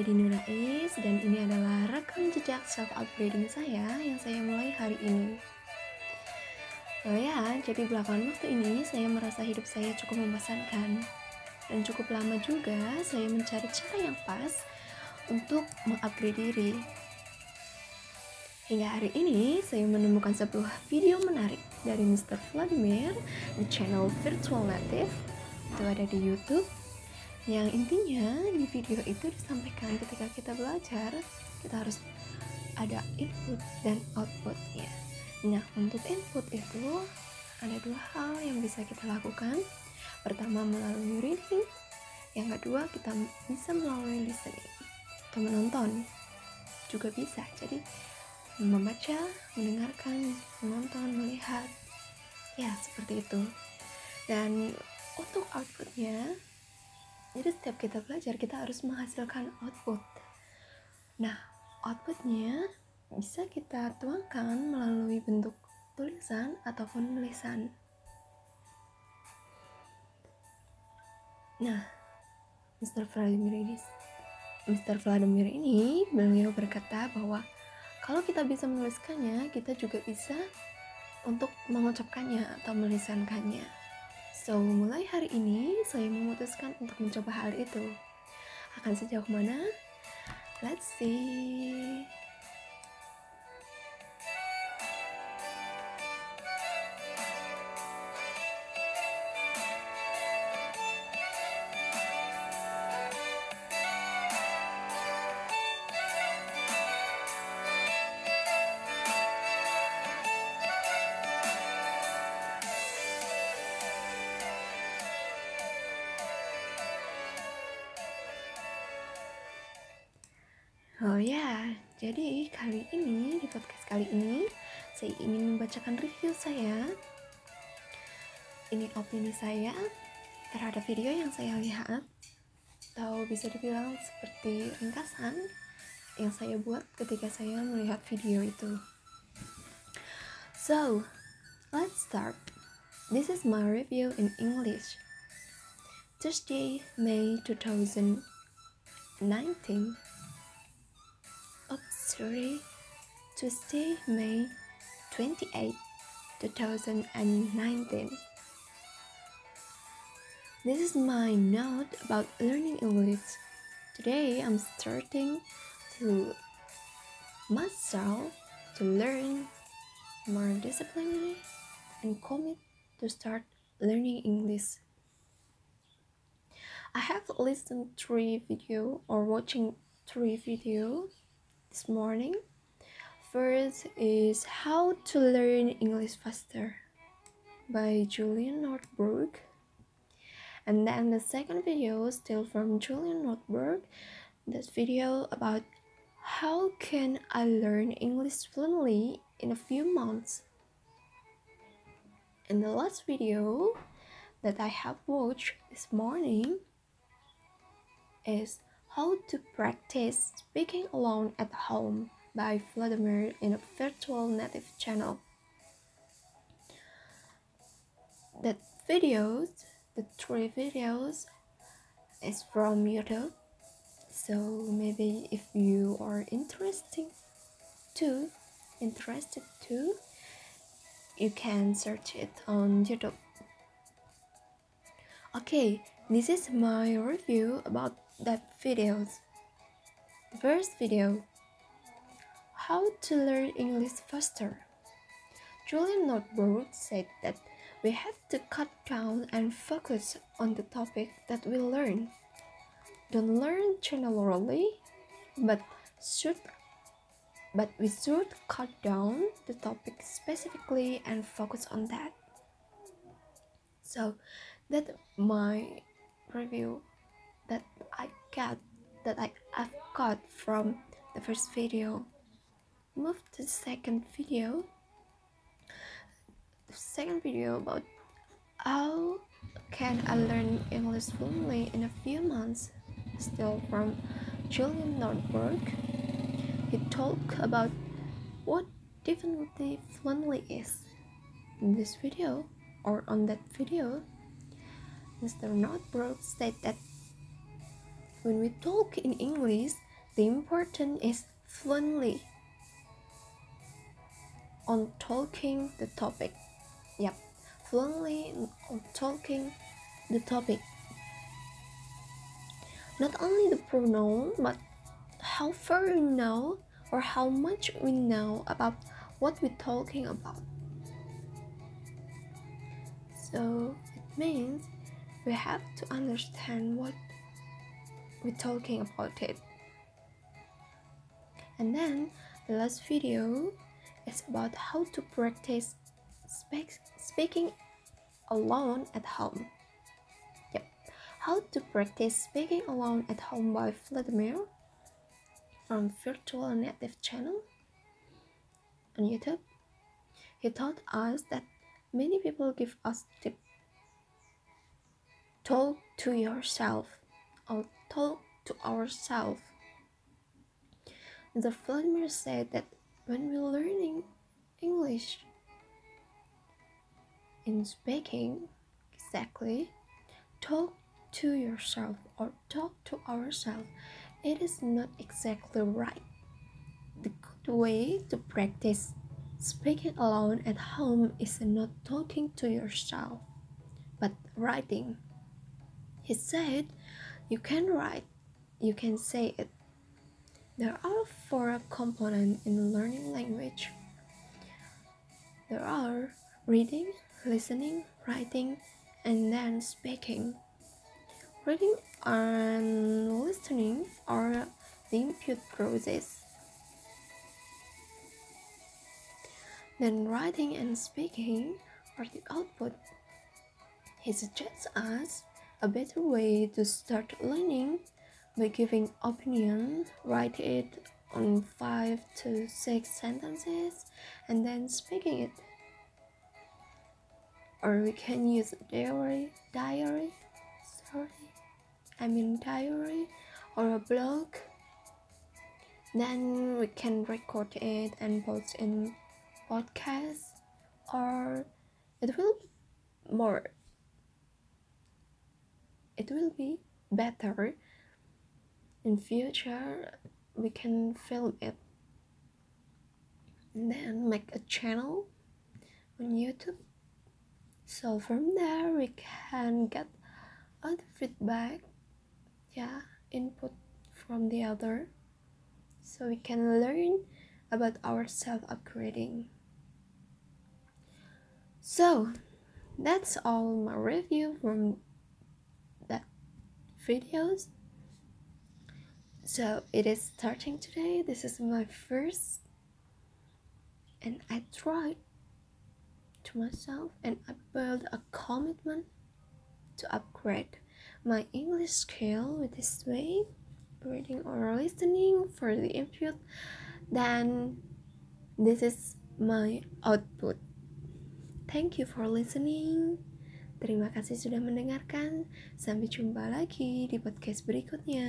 saya Dini Rais dan ini adalah rekam jejak self-upgrading saya yang saya mulai hari ini. Oh ya, jadi belakangan waktu ini saya merasa hidup saya cukup membosankan dan cukup lama juga saya mencari cara yang pas untuk mengupgrade diri. Hingga hari ini saya menemukan sebuah video menarik dari Mr. Vladimir di channel Virtual Native itu ada di YouTube yang intinya di video itu disampaikan ketika kita belajar kita harus ada input dan outputnya. Nah untuk input itu ada dua hal yang bisa kita lakukan. Pertama melalui reading. Yang kedua kita bisa melalui listening atau menonton. Juga bisa. Jadi membaca mendengarkan menonton melihat. Ya seperti itu. Dan untuk outputnya jadi setiap kita belajar kita harus menghasilkan output nah outputnya bisa kita tuangkan melalui bentuk tulisan ataupun lisan nah Mr. Vladimir ini Mr. Vladimir ini beliau berkata bahwa kalau kita bisa menuliskannya kita juga bisa untuk mengucapkannya atau melisankannya So, mulai hari ini saya memutuskan untuk mencoba hal itu. Akan sejauh mana? Let's see. Oh ya, jadi kali ini di podcast kali ini saya ingin membacakan review saya. Ini opini saya terhadap video yang saya lihat atau bisa dibilang seperti ringkasan yang saya buat ketika saya melihat video itu. So, let's start. This is my review in English. Thursday, May 2019. Sorry, Tuesday, May 28, 2019. This is my note about learning English. Today I'm starting to myself to learn more disciplinary and commit to start learning English. I have listened three video or watching three videos this morning. First is How to Learn English Faster by Julian Nordberg. And then the second video, is still from Julian Nordberg, this video about how can I learn English fluently in a few months. And the last video that I have watched this morning is how to Practice Speaking Alone at Home by Vladimir in a virtual native channel. The videos, the three videos, is from YouTube. So maybe if you are interested too, interested too, you can search it on YouTube. Okay, this is my review about that videos. The first video How to learn English faster. Julian Nordberg said that we have to cut down and focus on the topic that we learn. Don't learn generally, but should but we should cut down the topic specifically and focus on that. So that my review that I got that I, I've got from the first video. Move to the second video. The second video about how can I learn English fluently in a few months. Still from Julian Nordberg. He talked about what definitely fluently is. In this video or on that video, Mr. Nordberg said that when we talk in English, the important is fluently on talking the topic. Yep, fluently on talking the topic. Not only the pronoun, but how far we know or how much we know about what we're talking about. So it means we have to understand what we're talking about it. And then the last video is about how to practice speak, speaking alone at home. Yep, how to practice speaking alone at home by Vladimir from Virtual Native Channel on YouTube. He taught us that many people give us tips. Talk to yourself or talk to ourselves. The Vladimir said that when we're learning English in speaking exactly, talk to yourself or talk to ourselves, it is not exactly right. The good way to practice speaking alone at home is not talking to yourself, but writing. He said you can write, you can say it. There are four components in learning language. There are reading, listening, writing, and then speaking. Reading and listening are the input process. Then writing and speaking are the output. He suggests us a better way to start learning by giving opinion, write it on five to six sentences and then speaking it. Or we can use diary, diary, sorry, I mean diary or a blog. Then we can record it and post in podcast or it will more it will be better in future we can film it. And then make a channel on youtube. So from there we can get other feedback yeah input from the other. So we can learn about our self upgrading so that's all my review from videos. So it is starting today. This is my first and i tried to myself and i built a commitment to upgrade my english skill with this way reading or listening for the input. Then this is my output. Thank you for listening Terima kasih sudah mendengarkan. Sampai jumpa lagi di podcast berikutnya.